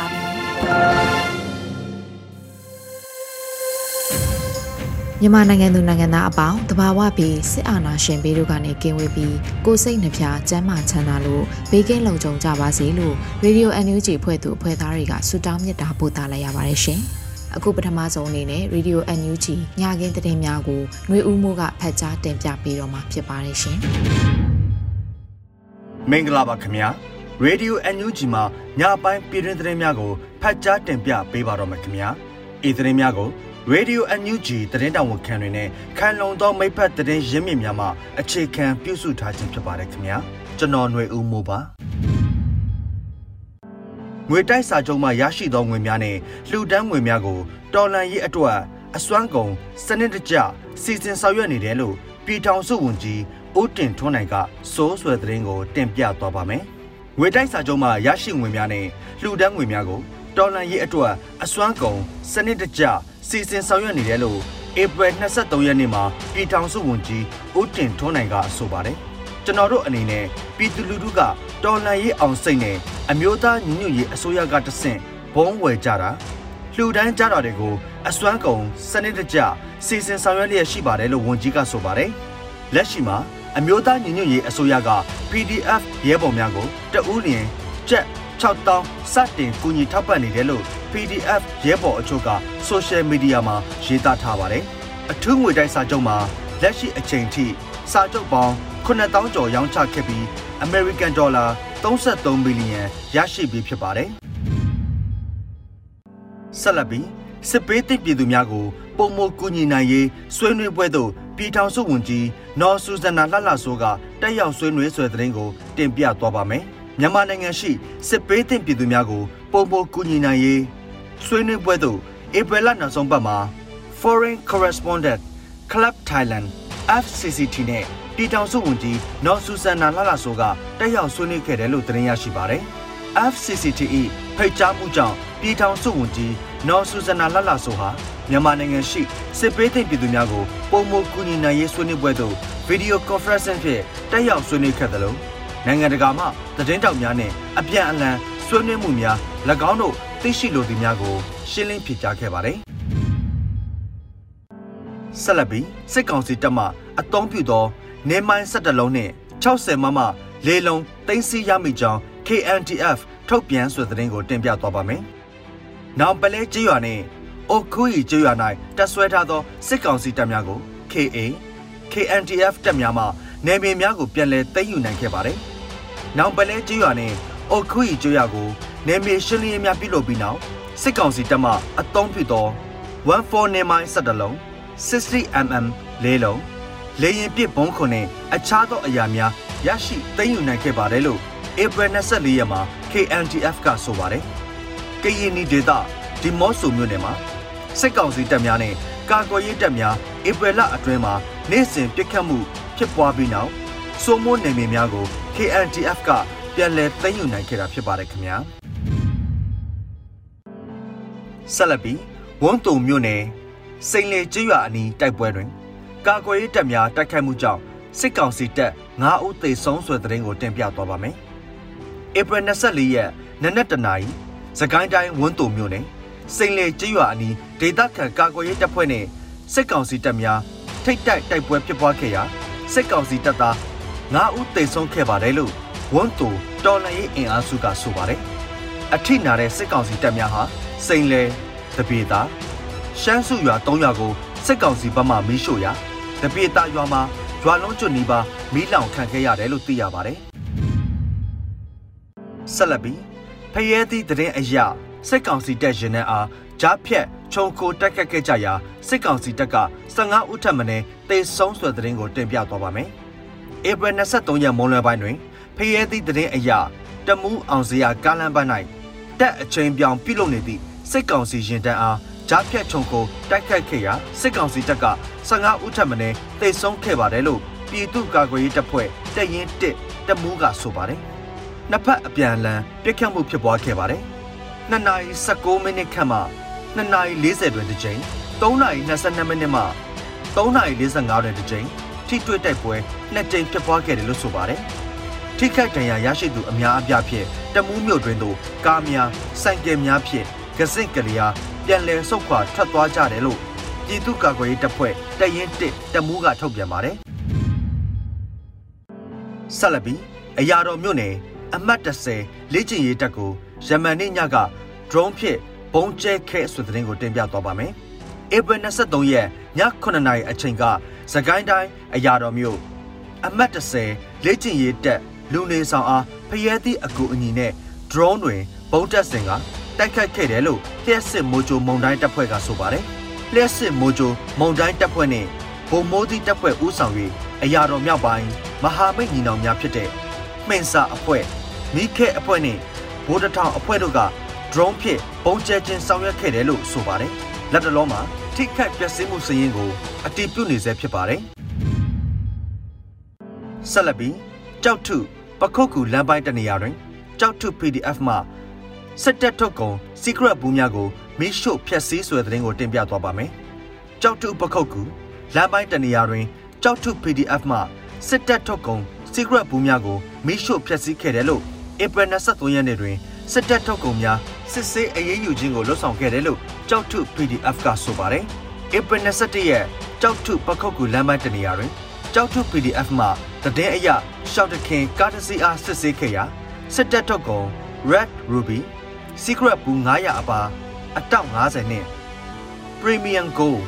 ါပြီ မြန်မာနိုင်ငံသူနိုင်ငံသားအပေါင်းတဘာဝပြီးစစ်အာဏာရှင်ဘေးတို့ကနေကင်းဝေးပြီးကိုစိတ်နှပြကျမ်းမာချမ်းသာလို့ဘေးကင်းလုံခြုံကြပါစေလို့ Radio NUG ဖွဲ့သူအဖွဲ့သားတွေကဆုတောင်းမေတ္တာပို့သလာရပါတယ်ရှင်။အခုပထမဆုံးအနေနဲ့ Radio NUG ညကင်းသတင်းများကိုຫນွေဦးမိုးကဖတ်ကြားတင်ပြပေးတော့မှာဖြစ်ပါတယ်ရှင်။မင်္ဂလာပါခင်ဗျာ။ Radio NUG မှာညပိုင်းပြည်တွင်းသတင်းများကိုဖတ်ကြားတင်ပြပေးပါတော့မယ်ခင်ဗျာ။ဤသတင်းများကို Radio NUG သတင်းတောင်ဝန်ခံတွေနဲ့ခံလုံသောမိဖက်သတင်းရင်းမြစ်များမှအခြေခံပြုစုထားခြင်းဖြစ်ပါတယ်ခင်ဗျာ။ကျွန်တော်ຫນွေဦးမိုးပါ။ငွေတိုက်စာချုပ်မှရရှိသောငွေများနဲ့လှူဒန်းငွေများကိုတော်လန်ရေးအတွက်အစွမ်းကုန်စနစ်တကျစီစဉ်ဆောင်ရွက်နေတယ်လို့ပြည်ထောင်စုဝန်ကြီးဦးတင်ထွန်းနိုင်ကစိုးဆွယ်သတင်းကိုတင်ပြသွားပါမယ်။ ငွေတိုက်စာချုပ်မှရရှိငွေများနဲ့လှူဒန်းငွေများကိုတော်လန်ရေးအတွက်အစွမ်းကုန်စနစ်တကျစီစဉ်ဆောင်ရွက်နေတယ်လို့ဧပြီ23ရက်နေ့မှာပြည်ထောင်စုဝန်ကြီးဦးတင်ထွန်းနိုင်ကဆိုပါတယ်ကျွန်တော်တို့အနေနဲ့ပြည်သူလူထုကတော်လန်ရေးအောင်စိတ်နဲ့အမျိုးသားညီညွတ်ရေးအစိုးရကတဆင့်ဘုံဝယ်ကြတာလှူဒန်းကြတာတွေကိုအစွမ်းကုန်စနစ်တကျစီစဉ်ဆောင်ရွက်လျက်ရှိပါတယ်လို့ဝန်ကြီးကဆိုပါတယ်လက်ရှိမှာ အမျိုးသားညီညွတ်ရေးအစိုးရက PDF ရဲဘော်များကိုတဦးလျင်ကျပ်6000စတင်ကူညီထောက်ပံ့နေတယ်လို့ PDF ရဲဘော်အချို့က social media မှာရေးသားထားပါတယ်။အထူးငွေတိုက်စာချုပ်မှာလက်ရှိအချိန်ထိစာချုပ်ပေါင်း9000ကျော်ရောင်းချခဲ့ပြီး American Dollar 33ဘီလီယံရရှိပြီးဖြစ်ပါတယ်။ဆက်လက်ပြီးစစ်ပေးတစ်ပြည်သူများကိုပုံမကူညီနိုင်ရေးဆွေးနွေးပွဲသို့ ပြည်ထောင်စုဝန်ကြီးနော်ဆူဇနာလှလှဆိုးကတက်ရောက်ဆွေးနွေးဆွေသတင်းကိုတင်ပြသွားပါမယ်။မြန်မာနိုင်ငံရှိစစ်ပေးတင်ပြည်သူများကိုပုံမကူညီနိုင်ရေးဆွေးနွေးပွဲသို့ဧပြီလနောက်ဆုံးပတ်မှာ Foreign Correspondent Club Thailand FCCT နဲ့ပြည်ထောင်စုဝန်ကြီးနော်ဆူဇနာလှလှဆိုးကတက်ရောက်ဆွေးနွေးခဲ့တယ်လို့သတင်းရရှိပါတယ်။ FCCT ၏ဖိတ်ကြားမှုကြောင့်ပြည်ထောင်စုဝန်ကြီး နော်ဆူဇနာလှလှဆိုးဟာမြန်မာနိုင်ငံရှိစစ်ပေးသိမ့်ပြည်သူများကိုပုံမကူညီနိုင်ရေးဆွေးနွေးပွဲသို့ဗီဒီယိုကွန်ဖရင့်ဖြင့်တက်ရောက်ဆွေးနွေးခဲ့သလိုနိုင်ငံတကာမှသတင်းတောက်များနဲ့အပြန်အလှန်ဆွေးနွေးမှုများ၎င်းတို့သိရှိလိုသူများကိုရှင်းလင်းဖြေကြားခဲ့ပါတယ်။ဆက်လက်ပြီးစစ်ကောင်စီတပ်မှအုံပြုသောနေမိုင်း၁၁လုံးနှင့်60မမလေလုံးတင်စီရမိကြောင်း KNTF ထုတ်ပြန်ဆိုတဲ့သတင်းကိုတင်ပြသွားပါမယ်။ နောင်ပလဲကြေးရွာနှင့်အိုခူရီကျွော်၌တပ်ဆွဲထားသောစစ်ကောင်စီတပ်များကို KA KNTF တပ်များမှနယ်မြေများကိုပြန်လည်သိမ်းယူနိုင်ခဲ့ပါတယ်။နောင်ပလဲကျွော်နှင့်အိုခူရီကျွော်ကိုနယ်မြေရှင်းလင်းရေးများပြုလုပ်ပြီးနောက်စစ်ကောင်စီတပ်မှအုံပြုသော14နေမိုင်း17လုံး 60mm လေးလုံးလေရင်ပစ်ဘုံခုနဲ့အခြားသောအရာများရရှိသိမ်းယူနိုင်ခဲ့ပါတယ်လို့ဧပြီ24ရက်မှာ KNTF ကဆိုပါတယ်။ ကရင်နီဒေသဒီမော့ဆိုမြို့နယ်မှာစစ်ကောင်စီတပ်များနဲ့ကာကွယ်ရေးတပ်များဧပြီလအတွင်းမှာနေ့စဉ်ပစ်ခတ်မှုဖြစ်ပွားပြီးနောက်စိုးမိုးနယ်မြေများကို KNTF ကပြန်လည်သိမ်းယူနိုင်ခဲ့တာဖြစ်ပါတယ်ခင်ဗျာဆက်လက်ပြီးဝွန်းတုံမြို့နယ်စိန်လေကျွော်အနီးတိုက်ပွဲတွင် ကာကွယ်ရေးတပ်များတိုက်ခိုက်မှုကြောင့်စစ်ကောင်စီတပ်9ဦးသေဆုံးဆွဲတဲ့တဲ့ကိုတင်ပြသွားပါမယ်။ဧပြီ24ရက်နနက်တနာရီ စကိုင်းတိုင်းဝန်းတုံမြို့နယ်စိန်လေကျွော်အနီးဒေသခံကာကွယ်ရေးတပ်ဖွဲ့နဲ့စစ်ကောင်စီတပ်များထိတ်တိုက်တိုက်ပွဲဖြစ်ပွားခဲ့ရာစစ်ကောင်စီတပ်သား9ဦးသေဆုံးခဲ့ပါတယ်လို့ဝန်တူတော်လှန်ရေးအင်အားစုကဆိုပါတယ်အထိနာတဲ့စစ်ကောင်စီတပ်များဟာစိန်လဲတပြေတာရှမ်းစုရွာ၃ရွာကိုစစ်ကောင်စီဘက်မှမီးရှို့ရာတပြေတာရွာမှာရွာလုံးကျွတ်နီးပါမီးလောင်ခံခဲ့ရတယ်လို့သိရပါတယ်ဆက်လက်ပြီး ဖရဲသည့်တရင်အရာစစ်ကောင်စီတပ်ရင်နှန်းအားဂျားဖြက်ခြုံခိုတက်ခတ်ခဲ့ကြရာစစ်ကောင်စီတပ်က15ဦးထပ်မံတေဆုံးဆွဲတဲ့ရင်ကိုတင်ပြသွားပါမယ်။ဧပြီ23ရက်မွန်းလွဲပိုင်းတွင်ဖရဲသည့်တရင်အရာတမူးအောင်စရာကားလမ်းပိုင်း၌တက်အချိန်ပြောင်ပြုလုပ်နေသည့်စစ်ကောင်စီရင်တန်းအားဂျားဖြက်ခြုံခိုတိုက်ခတ်ခဲ့ရာစစ်ကောင်စီတပ်က15ဦးထပ်မံတေဆုံးခဲ့ပါတယ်လို့ပြည်သူ့ကာကွယ်ရေးတပ်ဖွဲ့တပ်ရင်း1တမူးကဆိုပါတယ်။ နှစ်ဖက်အပြန်အလှန်ပြစ်ခတ်မှုဖြစ်ပွားခဲ့ပါတယ်။2နာရီ16မိနစ်ခန့်မှ2နာရီ40တွင်တစ်ကြိမ်3နာရီ22မိနစ်မှ3နာရီ45တွင်တစ်ကြိမ်ထိတွေ့တိုက်ပွဲနှစ်ကြိမ်ဖြစ်ပွားခဲ့တယ်လို့ဆိုပါတယ်။ထိခိုက်ဒဏ်ရာရရှိသူအများအပြားဖြင့်တမူးမြို့တွင်သို့ကားများစိုက်ကယ်များဖြင့်ကစင့်ကလျာပြန်လည်ဆုတ်ခွာထွက်သွားကြတယ်လို့ပြည်သူ့ကာကွယ်ရေးတပ်ဖွဲ့တရင်တစ်တမူးကထုတ်ပြန်ပါတယ်။ဆက်လက်ပြီးအရာတော်မြို့နယ် အမှတ်30လေ့ကျင့်ရေးတပ်ကိုယမန်နေ့ညက drone ဖြင့်ဘုံကျဲခဲဆိုတဲ့တင်ကိုတင်ပြသွားပါမယ်။ဧပြီ23ရက်ည9:00နာရီအချိန်ကသကိုင်းတိုင်းအရာတော်မြို့အမှတ်30လေ့ကျင့်ရေးတပ်လူနေဆောင်အားဖျဲသည့်အကူအညီနဲ့ drone တွင်ဘုံတက်စင်ကတိုက်ခတ်ခဲ့တယ်လို့လျှက်စစ်မိုဂျိုမုံတိုင်းတပ်ဖွဲ့ကဆိုပါတယ်။လျှက်စစ်မိုဂျိုမုံတိုင်းတပ်ဖွဲ့နဲ့ဘုံမိုးသည့်တပ်ဖွဲ့ဦးဆောင်၍အရာတော်မြောက်ပိုင်းမဟာမိတ်ညီနောင်များဖြစ်တဲ့မှင်စာအဖွဲ့ မိခဲအဖွဲ့နဲ့ဗိုလ်တထောင်အဖွဲ့တို့က drone ဖြင့်ပုံကျဲခြင်းဆောင်ရွက်ခဲ့တယ်လို့ဆိုပါတယ်။လက်တလုံးမှာထိခိုက်ပျက်စီးမှုစည်ရင်းကိုအတည်ပြုနေဆဲဖြစ်ပါတယ်။ဆက်လက်ပြီးကြောက်ထုပခုတ်ကူလမ်းပိုင်းတနေရာတွင်ကြောက်ထု PDF မှစစ်တပ်ထုတ်ကုန် secret ဘူးများကိုမီးရှို့ဖျက်ဆီးဆွဲတဲ့တင်ကိုတင်ပြသွားပါမယ်။ကြောက်ထုပခုတ်ကူလမ်းပိုင်းတနေရာတွင်ကြောက်ထု PDF မှစစ်တပ်ထုတ်ကုန် secret ဘူးများကိုမီးရှို့ဖျက်ဆီးခဲ့တယ်လို့ ဧပြီ23ရက်နေ့တွင်စစ်တပ်ထုတ်ကုန်များစစ်ဆေးအရေးယူခြင်းကိုလှုပ်ဆောင်ခဲ့တယ်လို့ကြောက်ထု PDF ကဆိုပါတယ်။ဧပြီ21ရက်ကြောက်ထုပခုတ်ကူလမ်းပိုင်းတနေရာတွင်ကြောက်ထု PDF မှတည်တဲ့အရရှောက်တခင်ကားတစ်စီးအားစစ်ဆေးခဲ့ရာစစ်တပ်ထုတ်ကုန် Red Ruby Secret ဘူး900အပါအတောက်90နဲ့ Premium Gold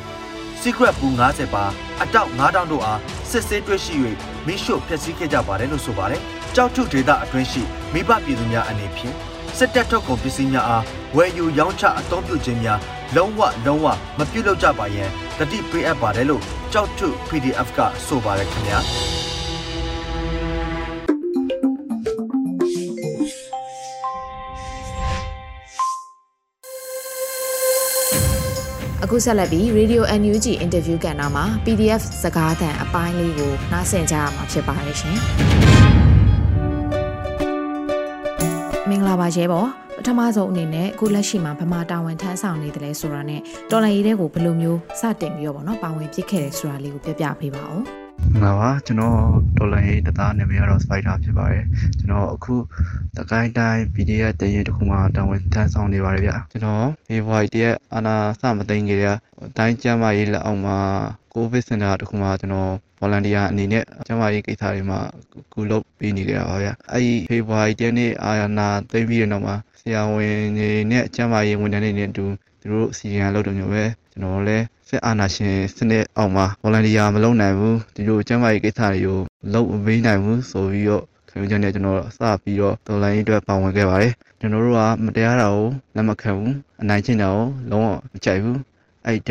Secret ဘူး90ပါအတောက်9000တို့အားစစ်ဆေးတွေ့ရှိ၍မိရှုဖျက်ဆီးခဲ့ကြပါတယ်လို့ဆိုပါတယ်။ကြောက်ထုဒေသအတွင်းရှိ မိဘပြည်သူများအနေဖြင့်စစ်တပ်ထုတ်ကုန်ပစ္စည်းများအားဝယ်ယူရောင်းချအသုံးပြုခြင်းများလုံးဝလုံးဝမပြုလုပ်ကြပါရန်တတိပေးအပ်ပါတယ်လို့ကြောက်ထု PDF ကဆိုပါတယ်ခင်ဗျာ။အခုဆက်လက်ပြီး Radio NUG Interview ကဏ္ဍမှာ PDF စကားသံအပိုင်းလေးကိုနားဆင်ကြရမှာဖြစ်ပါတယ်ရှင်။ လာပါရဲဘော်ပထမဆုံးအနေနဲ့အခုလက်ရှိမှာဗမာတာဝန်ထမ်းဆောင်နေတယ်လဲဆိုတာနဲ့တော်လိုင်းရေးတဲ့ကိုဘယ်လိုမျိုးစတင်ပြီးတော့ဗောနော်ပါဝင်ပြစ်ခဲ့တယ်ဆိုတာလေးကိုပြပြပေးပါဦး။ ငါပါကျွန်တော်ဒေါ်လာရေးတသားနာမည်ကတော့ Spider ဖြစ်ပါတယ်ကျွန်တော်အခုတကိုင်းတိုင်း PDF တရင်တစ်ခုမှတာဝန်ထမ်းဆောင်နေပါတယ်ဗျကျွန်တော် February တရက်အာနာစမသိငယ်ရတိုင်းကျမ်းမာရေးလက်အောက်မှာ COVID center တစ်ခုမှကျွန်တော် volunteer အနေနဲ့ကျမ်းမာရေးကိစ္စတွေမှာကူလုပ်ပေးနေကြတာပါဗျအဲ့ဒီ February တရက်နေ့အာနာသိပြီးတဲ့နောက်မှာဆရာဝန်တွေနဲ့ကျမ်းမာရေးဝန်ထမ်းတွေနဲ့အတူသူတို့အစီအစဉ်လုပ်တယ်မျိုးပဲကျွန်တော်လည်း စစ်အာဏာရှင်စနစ်အောက်မှာ volunteer မလုပ်နိုင်ဘူးဒီလိုကျန်းမာရေးကိစ္စတွေကိုလုပ်မပေးနိုင်ဘူးဆိုပြီးတော့ခံယူချက်နဲ့ကျွန်တော်စပြီးတော့တော်လိုင်းအတွက်ပါဝင်ခဲ့ပါတယ်ကျွန်တော်တို့ကမတရားတာကိုလက်မခံဘူးအနိုင်ကျင့်တာကိုလုံးဝမကြိုက်ဘူးအဲ့ဒီ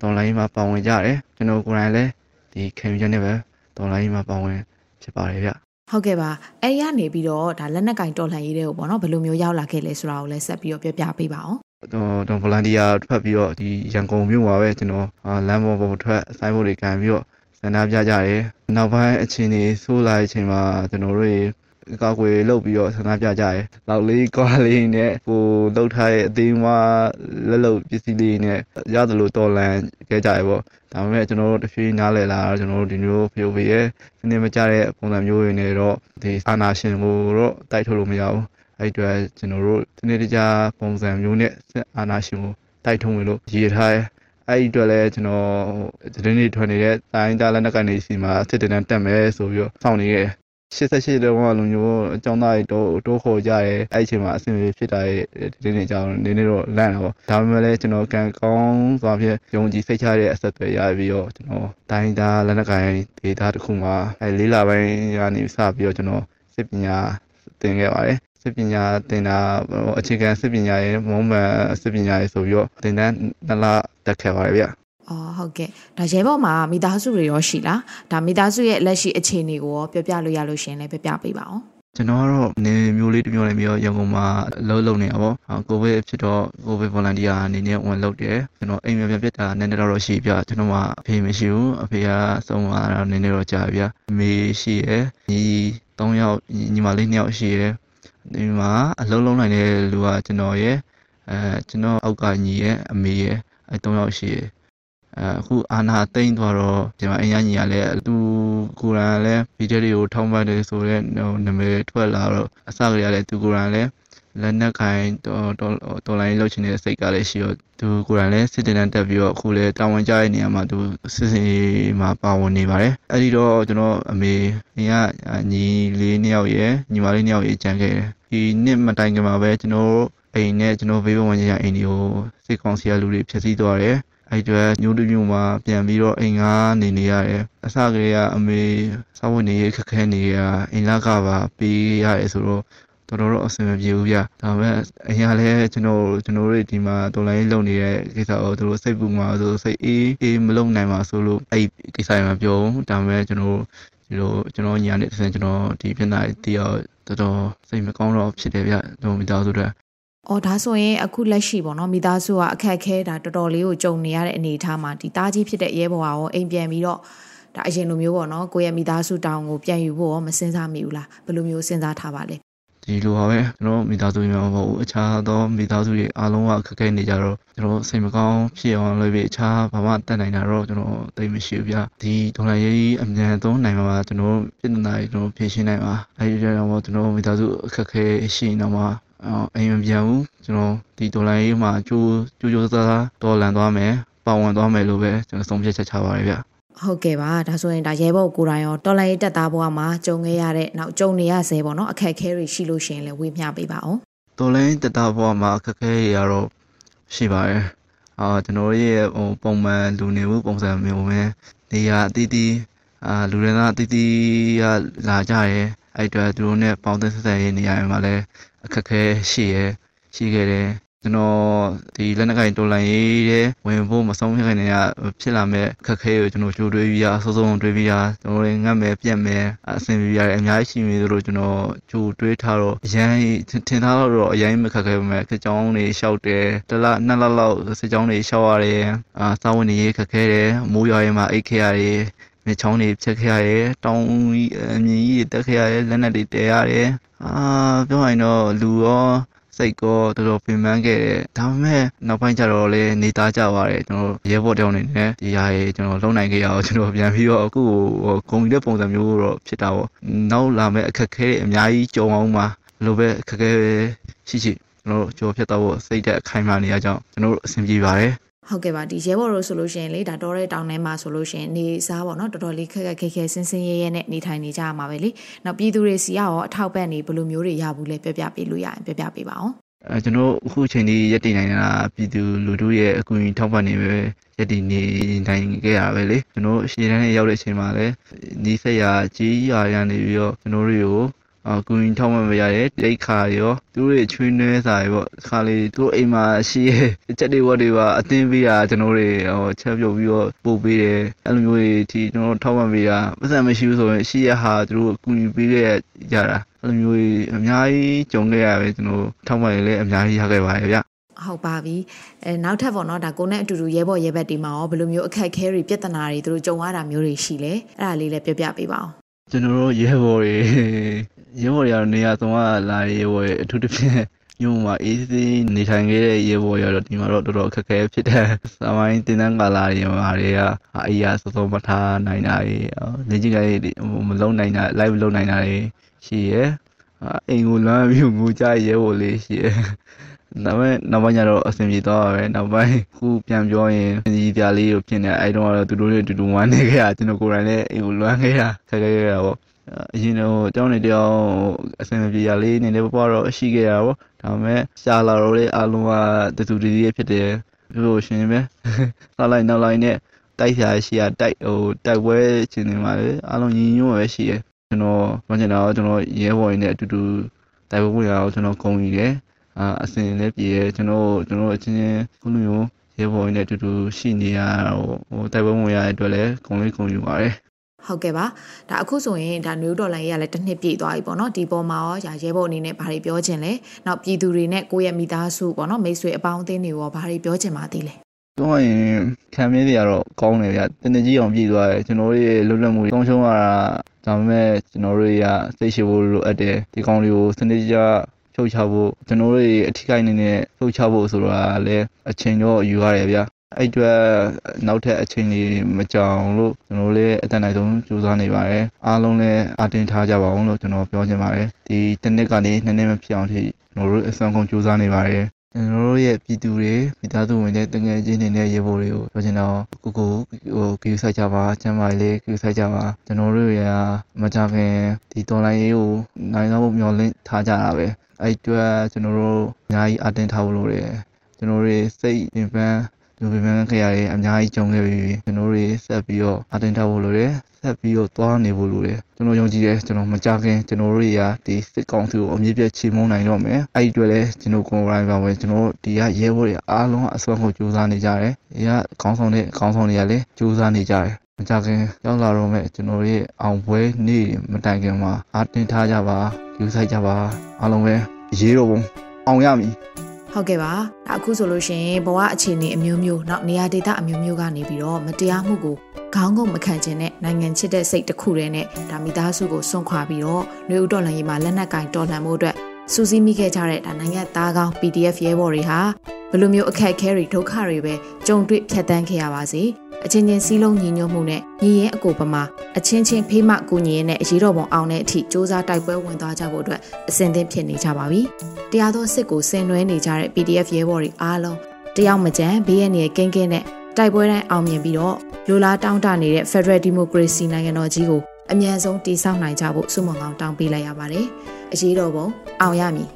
တော်လိုင်းမှာပါဝင်ကြတယ်ကျွန်တော်ကိုယ်တိုင်လည်းဒီခံယူချက်နဲ့ပဲတော်လိုင်းမှာပါဝင်ဖြစ်ပါတယ်ဗျဟုတ်ကဲ့ပါအဲ့ရနေပြီးတော့ဒါလက်နက်ကင်တော်လှန်ရေးတဲ့ကိုပေါ့နော်ဘယ်လိုမျိုးရောက်လာခဲ့လဲဆိုတာကိုလည်းဆက်ပြီးတော့ပြောပြပေးပါအောင် တော့ volunteer ထွက်ပြီးတော့ဒီရန်ကုန်မြို့မှာပဲကျွန်တော်လမ်းပေါ်ပေါ်ထွက်ဆိုင်းဘုတ်တွေကန်ပြီးတော့ဆန္ဒပြကြတယ်နောက်ပိုင်းအချိန်ကြီးဆိုးလာတဲ့အချိန်မှာကျွန်တော်တို့ကောက်ွယ်လုပ်ပြီးတော့ဆန္ဒပြကြတယ်။လောက်လေးကွာလေးနဲ့ကိုလှုပ်ထားတဲ့အသေးမလက်လုံပစ္စည်းလေးနဲ့ရသလိုတော်လန်ခဲ့ကြရပေါ့။ဒါပေမဲ့ကျွန်တော်တို့တဖြည်းနားလည်လာတော့ကျွန်တော်တို့ဒီမျိုးဖြိုပေးရဲ့စနစ်မကျတဲ့ပုံစံမျိုးတွေနဲ့တော့ဒီအာနာရှင်ကိုတော့တိုက်ထုတ်လို့မရဘူး အဲ့အတွက်ကျွန်တော်တို့ဒီနေ့တခြားပုံစံမျိုးနဲ့အာနာရှင်ကိုတိုက်ထုံးဝင်လို့ရည်ထားအဲ့ဒီအတွက်လည်းကျွန်တော်သတင်းတွေထွက်နေတဲ့တိုင်းသားလက်နက်ကနေစီမှာစစ်တမ်းတက်မယ်ဆိုပြီးတော့စောင့်နေခဲ့88တုန်းကလူမျိုးအကြောင်းသားတွေတော့တိုးခေါ်ကြရဲအဲ့အချိန်မှာအဆင်ပြေဖြစ်တာရဲ့ဒီနေ့ကြောင်းနည်းနည်းတော့လန့်တာပေါ့ဒါပေမဲ့လည်းကျွန်တော်ကံကောင်းစွာဖြင့်ယုံကြည်စိတ်ချတဲ့အဆက်အသွယ်ရပြီးတော့ကျွန်တော်တိုင်းသားလက်နက်ကိုင်ဒေတာတစ်ခုမှာအဲလေးလပိုင်းကနေစပြီးတော့ကျွန်တော်စစ်ပညာသင်ခဲ့ပါတယ် စစ်ပညာသင်တာအခြေခံစစ်ပညာရဲ့မုံမှန်စစ်ပညာရေးဆိုပြီးတော့သင်တန်းနှစ်လတက်ခဲ့ပါတယ်ဗျ။အော်ဟုတ်ကဲ့ဒါရဲဘော်မှာမိသားစုတွေရောရှိလားဒါမိသားစုရဲ့လက်ရှိအခြေအနေကိုရောပြောပြလို့ရလို့ရှင်လည်းပြောပြပေးပါအောင်ကျွန်တော်ကတော့နေမျိုးလေးတစ်မျိုးလေးမျိုးရန်ကုန်မှာအလုပ်လုပ်နေတာပေါ့ကိုဗစ်ဖြစ်တော့ကိုဗစ် volunteer အနေနဲ့ဝင်လုပ်တယ်ကျွန်တော်အိမ်ပြန်ပြတ်တာနည်းနည်းတော့ရှိပြကျွန်တော်ကအဖေမရှိဘူးအဖေကဆုံးသွားတာနည်းနည်းတော့ကြာပြအမေရှိရယ်ညီ၃ယောက်ညီမလေး၂ယောက်ရှိရယ် ဒီမှာအလုံးလုံးနိုင်တဲ့လူကကျွန်တော်ရဲ့အဲကျွန်တော်အောက်ကညီရဲ့အမေရဲ့အဲ၃ယောက်ရှိရဲ့အခုအာနာတိန်သွားတော့ဒီမှာအင်ရညီကလည်းသူကိုရန်လည်းဗီဒီယိုတွေကိုထောက်ပတ်တယ်ဆိုတော့နာမည်ထွက်လာတော့အစကတည်းကလည်းသူကိုရန်လည်းလက်နက်ခိုင်တော်တော်လိုင်းလုပ်ချင်တဲ့စိတ်ကလည်းရှိတော့သူကိုယ်တိုင်လည်းစစ်တင်တန်းတက်ပြီးတော့အခုလည်းတာဝန်ကျတဲ့နေရာမှာသူစစ်စင်မှာပါဝင်နေပါတယ်အဲ့ဒီတော့ကျွန်တော်အမေအင်ကညီလေးနှစ်ယောက်ရယ်ညီမလေးနှစ်ယောက်ရယ်ကြံခဲ့တယ် ဒီနှစ်မတိုင်ခင်မှာပဲကျွန်တော်အိမ်နဲ့ကျွန်တော်ဘေးဘဝဝင်ကြီးအိမ်တွေကိုစစ်ကောင်စီကလူတွေဖျက်ဆီးသွားတယ်အဲ့အတွက်ညိုးတမျိုးမှာပြန်ပြီးတော့အိမ်ကနေနေရတယ်အစကလေးကအမေစောဝင်နေရခက်ခဲနေရအိမ်လကပါပေးရတယ်ဆိုတော့တော်တော်တော့အဆင်မပြေဘူးဗျဒါပေမဲ့အရင်လည်းကျွန်တော်ကျွန်တော်တို့ဒီမှာတော်လိုင်းလုံနေတဲ့ကိစ္စကိုသူတို့စိတ်ပူမှာဆိုစိတ်အေးအေးမလုံနိုင်ပါဆိုလို့အဲ့ကိစ္စတွေမပြောဘူးဒါပေမဲ့ကျွန်တော်ဒီလိုကျွန်တော်ညာနေတဲ့ကျွန်တော်ဒီပြင်သားတီးအောင် တော်တော်စိတ်မကောင်းတော့ဖြစ်တယ်ဗျတို့မိသားစုတွေအော်ဒါဆိုရင်အခုလက်ရှိပေါ့နော်မိသားစုကအခက်ခဲတာတော်တော်လေးကိုကြုံနေရတဲ့အနေအထားမှာဒီတားကြီးဖြစ်တဲ့ရဲဘော်ကရောအိမ်ပြန်ပြီးတော့ဒါအရင်လိုမျိုးပေါ့နော်ကိုယ့်ရဲ့မိသားစုတောင်းကိုပြန်ယူဖို့ရောမစင်စားမိဘူးလားဘယ်လိုမျိုးစဉ်းစားထားပါလဲ ဒီလိုပါပဲကျွန်တော်မိသားစုများမဟုတ်ဘူးအခြားသောမိသားစုတွေအားလုံးကခက်ခဲနေကြတော့ကျွန်တော်စိတ်မကောင်းဖြစ်အောင်လုပ်ပြီးအခြားဘာမှတတ်နိုင်တာတော့ကျွန်တော်သိမရှိဘူးဗျဒီဒေါ်လာရေးအမြန်ဆုံးနိုင်မှာကျွန်တော်ပြည်နေတိုင်းကျွန်တော်ဖြည့်ရှင်းနိုင်ပါအဲဒီကြောင့်ကျွန်တော်မိသားစုအခက်ခဲရှိနေတော့အိမ်မပြန်ဘူးကျွန်တော်ဒီဒေါ်လာရေးမှာကြိုးကြိုးကြိုးစားစားတော်လန်သွားမယ်ပါဝင်သွားမယ်လို့ပဲကျွန်တော်ဆုံးဖြတ်ချက်ချပါတယ်ဗျ ဟုတ်ကဲ့ပါဒါဆိုရင်ဒါရဲဘော်ကိုယ်တိုင်ရောတော်လိုင်းတက်သားဘဝမှာကြုံခဲ့ရတဲ့နောက်ကြုံနေရဆဲပေါ့နော်အခက်အခဲတွေရှိလို့ရှိရင်လည်းဝေမျှပေးပါအောင်တော်လိုင်းတက်သားဘဝမှာအခက်အခဲတွေကတော့ရှိပါတယ်အာကျွန်တော်ရဲ့ဟိုပုံမှန်လူနေမှုပုံစံမျိုးပဲနေရာအသီးသီးအာလူတွေကအသီးသီးကလာကြရဲအဲ့အတွက်သူတို့နဲ့ပေါင်းသင်းဆက်ဆံရေးနေရာမှာလည်းအခက်အခဲရှိရဲရှိခဲ့တယ် ကျွန်တော်ဒီလက်နက်ကင်တော်လိုင်းရေးတဲ့ဝင်ဖို့မဆုံးဖြတ်ခင်တည်းကဖြစ်လာမဲ့ခက်ခဲကိုကျွန်တော်ကြိုတွေးပြီးရအစိုးဆုံးတွေးပြီးရကျွန်တော်လည်းငတ်မယ်ပြက်မယ်အဆင်ပြေရတယ်အများကြီးရှိနေသလိုကျွန်တော်ကြိုတွေးထားတော့အရင်ထင်ထားတော့အရင်မခက်ခဲပါမဲ့စစ်ကြောင်းတွေရှောက်တယ်တလနှစ်လလောက်စစ်ကြောင်းတွေရှောက်ရတယ်အာစာဝင်နေရေးခက်ခဲတယ်မိုးရွာရင်မှအိတ်ခဲရတယ်မြချောင်းတွေဖြတ်ခဲ့ရတယ်တောင်အမြင်ကြီးတက်ခဲ့ရတယ်လက်နက်တွေတဲရတယ်အာပြောရရင်တော့လူရော စိတ်ကောတော်တော်ပင်ပန်းခဲ့တယ်ဒါပေမဲ့နောက်ပိုင်းကျတော့လည်းနေသားကြပါတယ်ကျွန်တော်ရဲဘော်တောင်းနေနဲ့ဒီဟာရေကျွန်တော်လုံနိုင်ခဲ့ရအောင်ကျွန်တော်ပြန်ပြီးတော့အခုဂုံတဲ့ပုံစံမျိုးတော့ဖြစ်တာပေါ့နောက်လာမဲ့အခက်ခဲတွေအများကြီးကြုံအောင်ပါလိုပဲအခက်ခဲရှိရှိကျွန်တော်ကြော်ဖြတ်တော့စိတ်တဲ့အခိုင်အမာနေရကြောင်းကျွန်တော်အဆင်ပြေပါတယ် ဟုတ်ကဲ့ပါဒီရဲဘော်တို့ဆိုလို့ရှိရင်လေဒါတော်တဲ့တောင်ထဲမှာဆိုလို့ရှိရင်နေစားပေါ့နော်တော်တော်လေးခက်ခက်ခဲခဲဆင်းဆင်းရဲရဲနဲ့နေထိုင်နေကြရမှာပဲလေနောက်ပြည်သူတွေစီရောအထောက်ပံ့နေဘယ်လိုမျိုးတွေရဘူးလဲပြောပြပေးလို့ရရင်ပြောပြပေးပါအောင်အဲကျွန်တော်အခုချိန်ဒီရက်တည်နိုင်တာပြည်သူလူထုရဲ့အကူအညီထောက်ပံ့နေပဲရက်တည်နေနိုင်ခဲ့ရပဲလေကျွန်တော်ရှေ့တန်းနဲ့ရောက်တဲ့အချိန်မှာလည်းနီးစက်ရကြီးရရနေပြီးတော့ကျွန်တော်တို့ကို အကူရင်ထောက်မှမရတယ်တိတ်ခါရောသူတို့ရဲ့ချွေးနှဲစာတွေပေါ့ခါလေးသူတို့အိမ်မှာရှိရဲ့ချက်တွေဝတ်တွေပါအသင်းပေးတာကျွန်တော်တွေဟိုချက်ပြုတ်ပြီးတော့ပို့ပေးတယ်အဲ့လိုမျိုးတွေဒီကျွန်တော်ထောက်မှပေးတာပတ်စံမရှိဘူးဆိုရင်ရှိရဟာသူတို့အကူရင်ပေးခဲ့ကြတာအဲ့လိုမျိုးအများကြီးကြုံခဲ့ရပဲကျွန်တော်ထောက်မှလည်းအများကြီးရခဲ့ပါတယ်ဗျဟုတ်ပါပြီအဲနောက်ထပ်ပေါ့နော်ဒါကိုနဲ့အတူတူရဲဘော်ရဲဘက်တီမှာရောဘယ်လိုမျိုးအခက်အခဲတွေပြဿနာတွေသူတို့ကြုံရတာမျိုးတွေရှိလဲအဲ့ဒါလေးလည်းပြောပြပေးပါအောင်ကျွန်တော်တို့ရဲဘော်တွေ ရဲဘော်တွေကတော့နေရာဆုံးကလာရဲဘော်တွေအထူးသဖြင့်ညို့မှာအေးစေးနေထိုင်ခဲ့တဲ့ရဲဘော်တွေကတော့ဒီမှာတော့တော်တော်အခက်အခဲဖြစ်တယ်။စာမိုင်းတင်တန်းကာလာတွေမှာတွေကအေးရစောစောမထားနိုင်တာတွေလက်ကြီးကမလုံးနိုင်တာ live မလုံးနိုင်တာတွေရှိရဲ။အိမ်ကိုလွမ်းပြီးငိုကြရဲဘော်လေးရှိရဲ။ဒါပေမဲ့နောက်ပိုင်းကျတော့အဆင်ပြေသွားပါပဲနောက်ပိုင်းခုပြန်ပြောရင်ညီပြလေးတို့ဖြစ်နေအဲတုန်းကတော့သူတို့တွေတူတူဝမ်းနေခဲ့တာကျွန်တော်ကိုယ်တိုင်လည်းအိမ်ကိုလွမ်းခဲ့တာခက်ခဲခဲ့တာပေါ့ အရင်တော့တောင်းနေတောင်းအဆင်မပြေရလေးနေနေပပတော့ရှိခဲ့ရပါဒါပေမဲ့ရှာလာတော့လေအားလုံးကတူတူတည်းဖြစ်တယ်ပြောလို့ရှင်ပဲစားလိုက်နောက်လိုက်နဲ့တိုက်ဆရာရှိရတိုက်ဟိုတိုက်ပွဲချင်းနေမှာလေအားလုံးညီညွတ်ပဲရှိရကျွန်တော်မကျင်တော့ကျွန်တော်ရဲဘော်ရင်းနဲ့အတူတူတိုက်ပွဲဝင်ရအောင်ကျွန်တော်ဂုံယူတယ်အာအစင်လည်းပြေရကျွန်တော်ကျွန်တော်အချင်းချင်းခုလိုမျိုးရဲဘော်ရင်းနဲ့အတူတူရှိနေရဟိုတိုက်ပွဲဝင်ရတဲ့အတွက်လည်းဂုံလေးဂုံယူပါတယ် ဟုတ်ကဲ့ပါဒါအခုဆိုရင်ဒါ new dollar ရေးကလည်းတစ်နှစ်ပြည့်သွားပြီပေါ့နော်ဒီပေါ်မှာရောရဲဘော်အနေနဲ့ဘာတွေပြောချင်လဲနောက်ပြည်သူတွေနဲ့ကိုယ့်ရဲ့မိသားစုပေါ့နော်မိတ်ဆွေအပေါင်းအသင်းတွေရောဘာတွေပြောချင်ပါသေးလဲပြောရင်ခံမင်းတွေကတော့ကောင်းတယ်ဗျတနကြီးအောင်ပြည့်သွားတယ်ကျွန်တော်တို့ရဲ့လွတ်လပ်မှုကောင်းရှုံးရတာဒါပေမဲ့ကျွန်တော်တို့ရစိတ်ရှိဖို့လိုအပ်တယ်ဒီကောင်တွေကိုစနစ်ကြဖြုတ်ချဖို့ကျွန်တော်တို့အထီးကိုင်းနေနဲ့ဖြုတ်ချဖို့ဆိုတာလည်းအချိန်တော့ယူရတယ်ဗျ အဲ့အတွက်နောက်ထပ်အချိန်ကြီးမကြောင်လို့ကျွန်တော်လည်းအတန်တိုင်းဆုံးကြိုးစားနေပါတယ်အားလုံးလည်းအတင်းထားကြပါအောင်လို့ကျွန်တော်ပြောချင်ပါတယ်ဒီတစ်နှစ်ကနေနှစ်နှစ်မဖြစ်အောင်ထိကျွန်တော်တို့အစွမ်းကုန်ကြိုးစားနေပါတယ်ကျွန်တော်တို့ရဲ့ပြည်သူတွေမိသားစုဝင်တဲ့တငယ်ချင်းတွေနဲ့ရေပေါ်တွေကိုပြောချင်တော့ကိုကိုဟိုကိစ္စကြပါကျမ်းမာလေးကိစ္စကြပါကျွန်တော်တို့ရမကြခင်ဒီတော်လိုင်းရေးကိုနိုင်တော့မျှော်လင့်ထားကြတာပဲအဲ့အတွက်ကျွန်တော်တို့အများကြီးအတင်းထားဖို့လိုတယ်ကျွန်တော်တို့စိတ်ပင်ပန်း လူပင်ပန်းခရတွေအများကြီးကြုံခဲ့ပြီးကျွန်တော်တို့ဆက်ပြီးတော့အတင်းထားဖို့လိုတယ်ဆက်ပြီးတော့သွားနေဖို့လိုတယ်ကျွန်တော်ယုံကြည်တယ်ကျွန်တော်မကြခင်ကျွန်တော်တို့ရဒီစစ်ကောင်စီကိုအမြင့်ပြတ်ချေမှုန်းနိုင်တော့မယ်အဲ့ဒီအတွက်လည်းကျွန်တော်ကိုယ်တိုင်ပါဝင်ကျွန်တော်ဒီကရဲဘော်တွေအားလုံးအစွမ်းကိုစူးစမ်းနေကြတယ်ဒီကခေါင်းဆောင်တဲ့ခေါင်းဆောင်တွေကလည်းစူးစမ်းနေကြတယ်မကြခင်ရောက်လာတော့မဲ့ကျွန်တော်ရဲ့အောင်ပွဲနေ့မတိုင်ခင်မှာအားတင်ထားကြပါယူဆိုင်ကြပါအားလုံးပဲရေးတော့ဘုံအောင်ရမည် ဟုတ်ကဲ့ပါအခုဆိုလို့ရှိရင်ဘဝအခြေအနေအမျိုးမျိုးနောက်နေရာဒေသအမျိုးမျိုးကနေပြီးတော့မတရားမှုကိုခေါင်းငုံမခံခြင်းနဲ့နိုင်ငံချစ်တဲ့စိတ်တစ်ခုတည်းနဲ့ဒါမိသားစုကိုစွန့်ခွာပြီးတော့နှွေဦးတော်လှန်ရေးမှာလက်နက်ကင်တော်လှန်မှုအတွက်စူးစီးမိခဲ့ကြတဲ့ဒါနိုင်ငံသားကောင်း PDF ရဲဘော်တွေဟာဘယ်လိုမျိုးအခက်အခဲတွေဒုက္ခတွေပဲကြုံတွေ့ဖြတ်တန်းခဲ့ရပါစေ အချင်းချင်းစည်းလုံးညီညွတ်မှုနဲ့ညီရင်အကိုပမာအချင်းချင်းဖေးမကူညီရင်းနဲ့အရေးတော်ပုံအောင်တဲ့အထိစ조사တိုက်ပွဲဝင်သွားကြဖို့အတွက်အစဉ်သင့်ဖြစ်နေကြပါပြီ။တရားသောစစ်ကိုဆင်နွှဲနေကြတဲ့ PDF ရဲဘော်တွေအားလုံးတယောက်မကြမ်းဘေးရနေကင်းကင်းနဲ့တိုက်ပွဲတိုင်းအောင်မြင်ပြီးတော့လိုလားတောင်းတနေတဲ့ Federal Democracy နိုင်ငံတော်ကြီးကိုအမြန်ဆုံးတည်ဆောက်နိုင်ကြဖို့စုမုံကောင်တောင်းပေးလိုက်ရပါတယ်။အရေးတော်ပုံအောင်ရမည်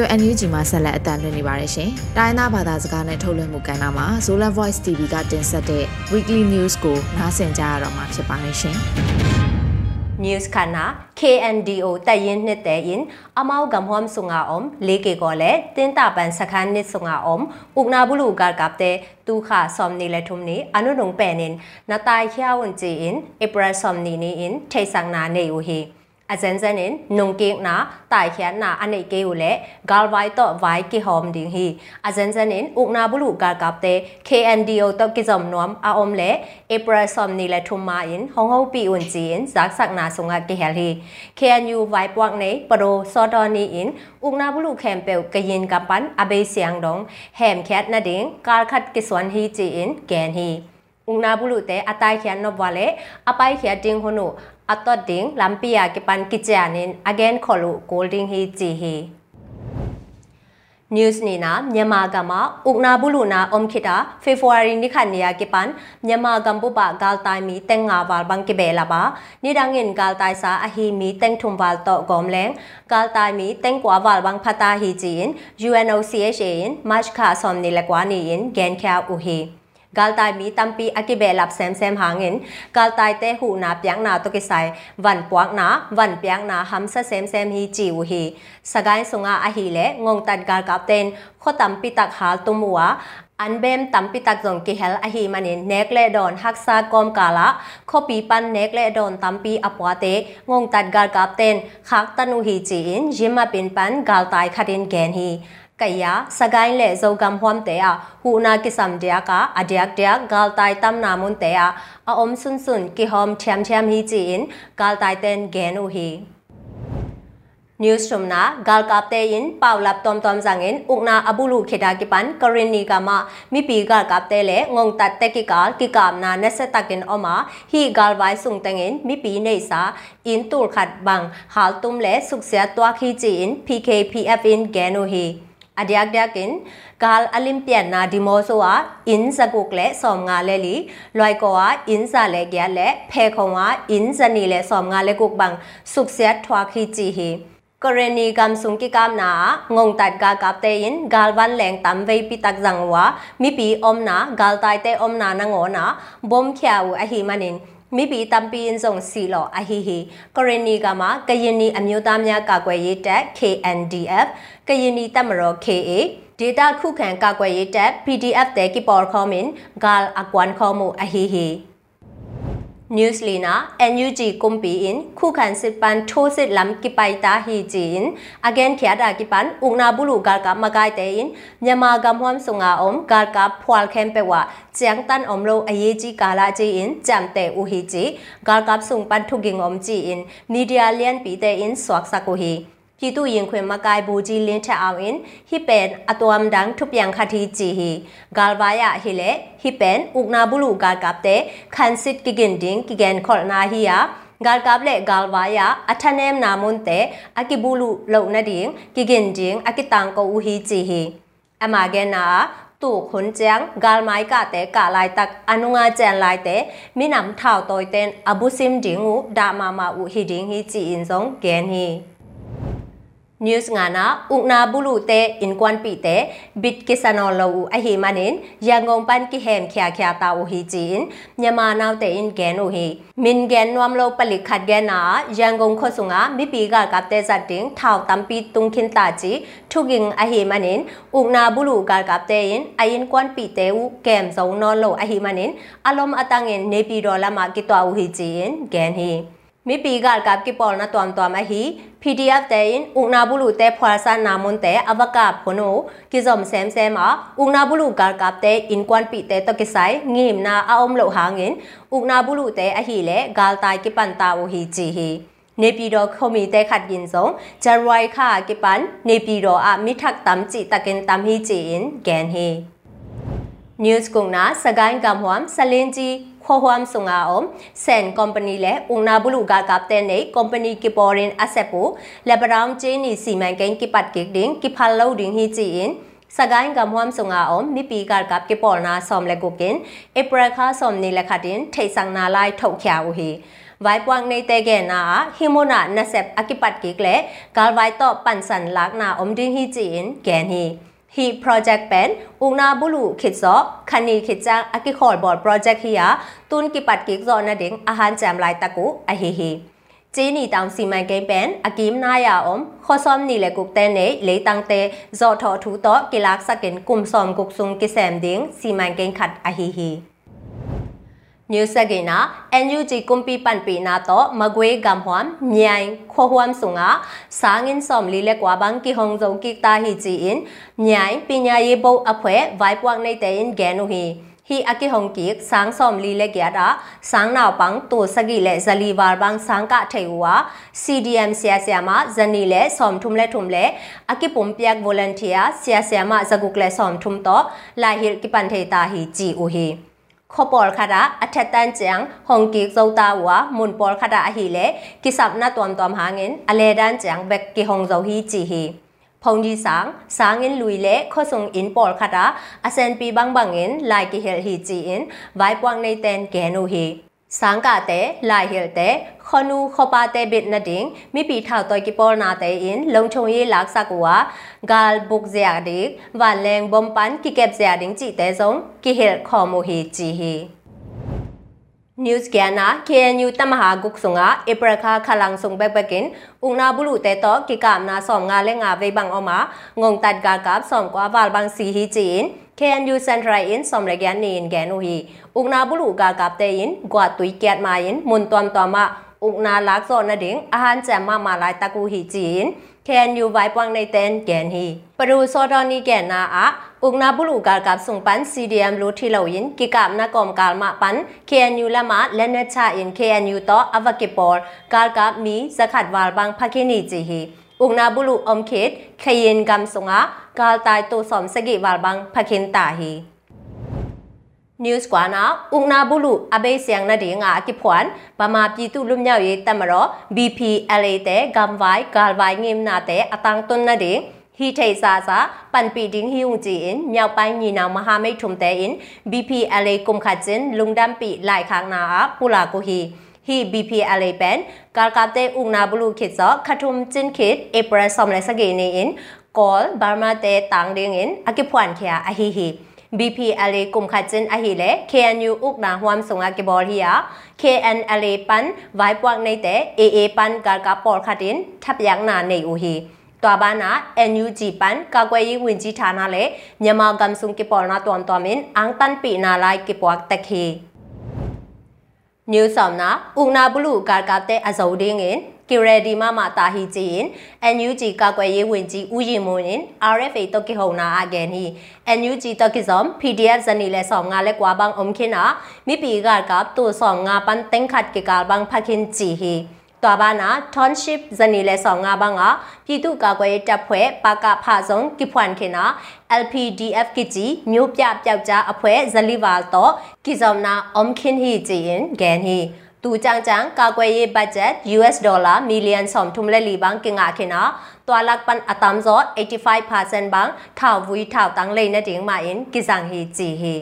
ရေဒီယို NUG မှာဆက်လက်အသံလွှင့်နေပါတယ်ရှင်။တိုင်းသားဘာသာစကားနဲ့ထုတ်လွှင့်မှုကဏ္ဍမှာ Zola Voice TV ကတင်ဆက်တဲ့ Weekly News ကိုနားဆင်ကြရတော့မှာဖြစ်ပါတယ်ရှင်။ News Kana KNDO တက်ရင်နှစ်တဲ့ရင်အမောက်ကမ်ဟွမ်ဆုငါအုံလေကေကိုလေတင်တာပန်စခန်းနစ်ဆုငါအုံဥကနာဘူးလူကာကပ်တဲ့တူခါဆ ோம் နီလေထုံနီအနုနုံပဲနင်နတိုင်ချာဝန်ချီင်ဧပြီဆ ோம் နီနီင်ထေဆန်နာနေယူဟီ အဇန်ဇန်နင်နုံကိကနာတိုင်ခ n နာအနေကေယူလေဂါလ်ဝိုင်တော့ဝိုင်ကီဟ ோம் ဒင်းဟီအဇန်ဇန်နင်ဥကနာဘလူကာကပ်တဲ့ KNDO တော့ကိဇုံနွမ်အာအုံးလေဧပရာစုံနီလေထုမာအင်ဟောင်ဟောပီဝန်ဂျီအင်ဇက်ဆက်နာဆုံငါကေဟလီ KNU ဝိုင်ပွားနေပရိုစောဒနီအင်ဥကနာဘလူခဲမ်ပေကယင်ကပန်အဘေးစီယန်ဒုံဟမ်ခက်နာဒင်းကာခတ်ကိစွမ်ဟီဂျီအင်ဂန်ဟီ ungna bulu te atai khian no wale apai khia ting hono ato ding lampia ke pan kichanin again kholu golding hi chi hi news ni na myanmar ga ma ukna bulu na omkhita february ni khan ya ke pan myanmar gam bu ba gal tai mi teng nga wal bang ke bela ba ni dang in gal tai sa a hi mi teng thum wal to gom leng gal tai mi teng kwa wal bang phata hi chi in unocha in march kha som ni la kwa ni in gen kha u hi กาลตายมีตัมปีอกิเบลับแซมแซมหาเงินกาลตายเตหูนาเปียงนาตุกิไซวันปวกนาวันเปียงนาหัมซะแซมแซมฮีจิวฮีสกายสุงอาอหิเลงงตันกาลกับเตนขตัมปีตักหาตุมัวอันเบมตัมปีตักจงกิเฮลอหิมันินเนกเลดอนฮักซากอมกาละขปีปันเนกเลดอนตัมปีอปวาเตงงตัดกาลกับเตนคักตันุฮีจีนยิมมาปินปันกาลตายคดินแกนฮี ကယစကိုင်းလေဇောကမ်ဟွမ်တေအဟူနာကိစမ်ဒီယာကအဒီယက်ဒီယက်ဂါလ်တိုင်တမ်နာမွန်တေအအအုံဆွန်းဆွန်းကိဟ ோம் ချမ်ချမ်ဟီချီအင်ဂါလ်တိုင်တန်ဂဲနူဟီ newsroom na gal kap te in paulap tom tom zangin ukna abulu kheda ki pan karini kama mi pi gal kap te le ngong tat te ki kal ki kam na na se takin oma hi gal vai sung tengin mi pi nei sa in tur khat bang hal tum le suk sia twa khi chi in pkpf in genu hi adiak diakin gal olympian na dimoso a in zakuk le som nga le li loi ko a in za le gya le phe khong a in zani le som nga le kuk bang suk sia thwa khi chi hi กรณีกำสุงกิกามนางงตัดกากับเตยินกาลวันแหลงตำเวปิตักจังวะมีปีอมนากาลตายเตอมนานางอนาบอมเขียวอหิมันิน မိဘတံပင်းစုံစီလောအဟီဟီကရနီကမှာကရင်နီအမျိုးသားများကာကွယ်ရေးတပ် KNDF ကရင်နီတပ်မတော် KA ဒေတာခုခံကာကွယ်ရေးတပ် PDF တဲ့ကိပေါ်ခေါမင်ဂါလ်အကွမ်ခေါမှုအဟီဟီ newslina NUG kumpi in khu khan sit pan tho sit lam ki pai ta hi jin again khya da ki pan ungna bulu gar ka magai te in myama gam hwam sunga om gar ka phwal khem pe wa chiang tan om lo aye ji kala ji in jam te u hi ji gar kap sung pan thu ging om ji in media lian pi te in swak sa ko hi ပြည်သူရင်ခွင်မကိုင်ဘူကြီးလင်းထက်အောင်င်ဟိပန်အတဝမ်ဒန်းထုပြန်ခတိချီဟီဂါလ်ဘာယာဟီလေဟိပန်ဥကနာဘူးလူကာကပ်တဲ့ခန်စစ်ကိဂင်ဒင်းကိဂန်ခေါ်နာဟီယာ gal kable gal waya athanem namun te akibulu lo na ding kigin ding akitang ko uhi chi hi amage na ตู่ขนเจียงกาลไม้กาแต่กาลายตักอนุงาแจนลายแต่มีนำเท่าตอยเต้นอบุซิมดิงูดามามาอุฮิดิงฮิจีอินซงเกนฮี news ngana ungna bulu te in kwan pi te bit kisano lo u a hi manin yangong pan ki hem khya khya ta u hi chin nyama naw te in gen u hi min gen nwam lo palik khat gen na yangong kho sunga mi pi ga kap te sat ting thau tam pi tung khin ta chi thuging a hi manin ungna bulu ga kap te in a in kwan pi te u kem zong no lo a hi manin alom atangin ne pi do la ma ki to u hi chin gen hi မိပီဂါကပ်ကိပေါ်နာတွမ်တွမ်အဟီ PDF တဲ့င်ဥနာဘူးလူတဲ့ဖွာဆာနာမွန်တဲ့အဝကပ်ဖနိုကိဇုံဆမ်ဆမ်အာဥနာဘူးလူဂါကပ်တဲ့အင်ကွမ်ပီတဲ့တကိဆိုင်ငိမနာအုံလောဟာငင်ဥနာဘူးလူတဲ့အဟီလေဂါလတိုင်ကိပန်တာဝဟီချီဟီနေပြည်တော်ခုံမီတဲ့ခတ်ကင်စုံဂျာရိုင်ခါကိပန်နေပြည်တော်အမိထက်တမ်ချီတကင်တမ်ဟီချီင်ဂန်ဟီ news ကုံနာစကိုင်းကမ်ဟွမ်ဆလင်းကြီး ho huam sunga om sen company le ungna bulu ga kapten nei company ki porin asset po lebaram che ni siman kain ki pat kek ding ki phal lo ding hi chi in စကိုင်းကမွမ်ဆုံအောင်မိပီကကပ်ကေပေါ်နာဆ ோம் လေကိုကင်ဧပရခါဆ ோம் နီလခတင်ထိတ်ဆောင်နာလိုက်ထုတ်ချာဦးဟီဝိုင်ပွမ်နေတဲ့ကဲနာဟီမိုနာနဆက်အကိပတ်ကိကလေကာဝိုင်တော့ပန်ဆန်လากနာအုံဒင်းဟီချီင်ကဲနီ hi project pen ungna bulu khitso khani khitchang akikhol bor project hiya tun ki pat ki zo na ding ahan cham lai taku a hi hi จีนีตามซีมันเกมเป็นอากิมนายาอมข้อซ้อมนี่แหละกุกเตนเนเลยตังเตจอทอทูโตกิลักสักเกนกุมซ้อมกุกซุงกิแซมดิงซีมันเกมขัดอาฮีฮี New Sagina NUG kumpi panpi na to magwe gamhwam nyai khohwam sunga sangin som lile kwa bang ki hong zo ki ta hi ji in nyai pinya ye bo aphwe vai puak nei te in genu hi hi aki hong ki sang som li le kya da sang naw pang to sagi le zali war bang sang ka thai wa CDM sia sia ma zani le som thum le thum le aki pum piak volunteer sia sia ma zaguk le som thum to la hir ki pan thei ta hi ji u hi ခပေါ်ခရာအထက်တန်ချန်ဟွန်ကိဇောတာဝါမွန်ပေါ်ခရာအဟီလေကိစပ်နာတွမ်တွမ်ဟာငင်အလေဒန်ချန်ဘက်ကိဟွန်ဇောဟီချီဟီဖုန်ဒီဆောင်စာငင်လူလေခောဆုံအင်ပေါ်ခရာအစန်ပီဘန်ဘန်ငင်လိုက်ကိဟဲလ်ဟီချီအင်ဝိုင်ပွမ်နေတန်ကဲနိုဟီ sangkate lahilte khonu khopate bit nading mi pi thau toy ki porna te in longchong ye lak sakwa gal buk zia dik wa leng bom pan ki kep zia ding chi te zong ki hel khomu hi chi hi news gyana KNU tamaha guk sunga eprakha khalang sung bek bekin ungna bulu te to ki kam na som nga le nga ve bang oma ngong tat ga kap som kwa wal bang si hi chin KNU Central in som le gyan nin ganu hi ungna bulu ga kap te in gwa tui kyat ma in mun tom tom ma ungna lak zo na ding ahan cham ma ma lai taku hi chin KNU ไว้ปวงในเต้นแกนฮีปรูโซดอนีแกนนาอะอุกนาบุลูกากับสุงปัน CDM รูที่เหลายินกิกับนากอมกาลมาปัน KNU ละมาและเนชาอิน KNU ต่ออวกิปอลกาลกับมีสขัดวาลบังพักินีจีฮีอุกนาบุลูอมคิดขยินกำสุงะกาลตายตัวสอมสกิวาลบังพักินตาฮี news กว่านะอุกนาบุลุอเบเสียงนาดีงากิพวนปมาปีตุลุมยาวเยตมรอ BPLA เตกัมไวกาลไวงิมนาเตอตังตุนนาดีဟီထေစာစာပန်ပီဒင်းဟီယုံဂျီအင်မြောက်ပိုင်းညီနောင်မဟာမိတ်ထုံတဲ့အင် BPLA ကုမ်ခတ်ဂျင်လုံဒမ်ပီလိုက်ခางနာပူလာကိုဟီဟီ BPLA ပန်ကာကတဲ့ဥနာဘလူခိစောခထုံဂျင်ခိတ်ဧပရဆ ோம் လက်စဂေနေအင် call barma te tang ding in akiphuan khia a hi hi BPLA กุมขัดจินอหิเล KNU อุกนาหวมสงอากิบอลฮีย KNLA ปันไว้ปวกในแต่ AA ปันกากาปอลขัดินทับยักนาในอูฮีตัวบ้านา NUG ปันกากวยวินจีฐานาเลญมากำสุงกิปอลนาตวมตัวมินอังตันปีนาลายกิปวกตะเคนิวสอมนา ကီရဒီမမတာဟီကျင်း NUG ကာကွယ်ရေးဝန်ကြီးဦးရင်မွန်း RFA တော့ကိဟုံနာအကဲနီ NUG တော့ကိစုံ PDF ဇနီလဲဆောင်ငါလဲကွာဘန်းအုံခိနာမိပီကကပ်တူဆောင်ငါပန်တင်ခတ်ကေကာဘန်းဖခင်ချီဟီတော်ဘာနာ township ဇနီလဲဆောင်ငါဘန်းကပြည်သူ့ကာကွယ်ရေးတပ်ဖွဲ့ပါကဖဆောင်ကိဖွန်ခေနာ LPDF ကကြီးမြို့ပြပျောက်ကြားအဖွဲ့ဇလီဝါတော့ကိစုံနာအုံခင်ဟီကျင်းဂန်ဟီ ตูจังจังกากวยบัจเจ็ต US ดอลลาร์มิลเลียนสอมทุมเลลีบังกิงาคินะตัวลักปันอตามซอ85%บังท่าววุยท่าวตังเลยนะดิงมาอินกิจังฮีจีฮี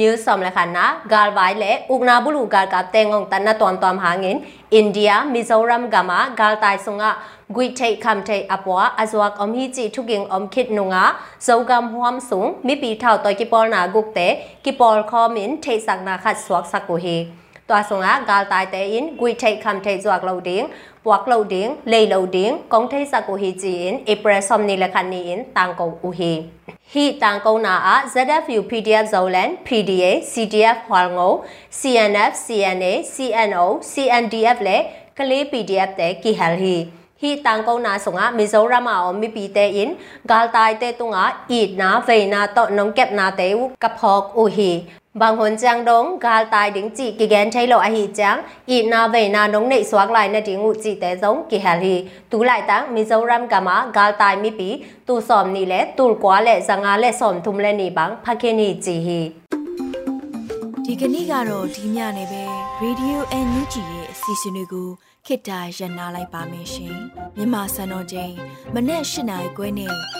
นิวสอมเลยค่ะนะกาลไวเลอุกนาบุลูกาลกับเตงงตันนะตอมตอมหางินอินเดียมิโซรัมกามากาลตายสุงะกุยเทคำเทอปัวอสวกอมฮิจิทุกิงอมคิดนุงะโซกามหวมสูงมิปีเท่าตัวกิปอลนากุกเตกิปอ ลคอมินเทสักนาคัดสวกสักกุเฮตัวสงะกาลตายเตอินกุยเทคำเทจวกเราดิงปวกเราดิงเลยเราดิงกองเทสักุฮีจีอินเอเปรซอมนิลคันนีอินตังกอูฮีฮีตังกนาอา ZFU PDF Zolan PDA CDF ဟွာငို CNF CNA CNO CNDF လေကလေး PDF တဲ့ကီဟယ်ဟီဟီတန်ကုန်းနာဆုံကမီဇိုရမအောင်မီပီတဲ့ in ဂါလတိုင်တဲ့တုံကအီနာဗေနာတော့နုံကက်နာတဲ့ကဖောက်ဦးဟီ บางคนจังดงกาลตายดิงจีกิแกนใช้โลอหิจังอีนาเวนาดงในสวกลายนาดิงอุจีแต่ซงกิฮาลีตูไลตังมิโซรัมกามากาลตายมิปีตูสอมนี่แหละตูกว่าและสังอาและสอมทุมและนี่บังพะเคนีจีฮีဒီကနေ့ကတော့ဒီညနေပဲ Radio NUG ရဲ့အစီအစဉ်လေးကိုခေတ္တရနာလိုက်ပါမယ်ရှင်မြန်မာစံတော်ချိန်မနေ့၈နိုင်ခွဲနဲ့ည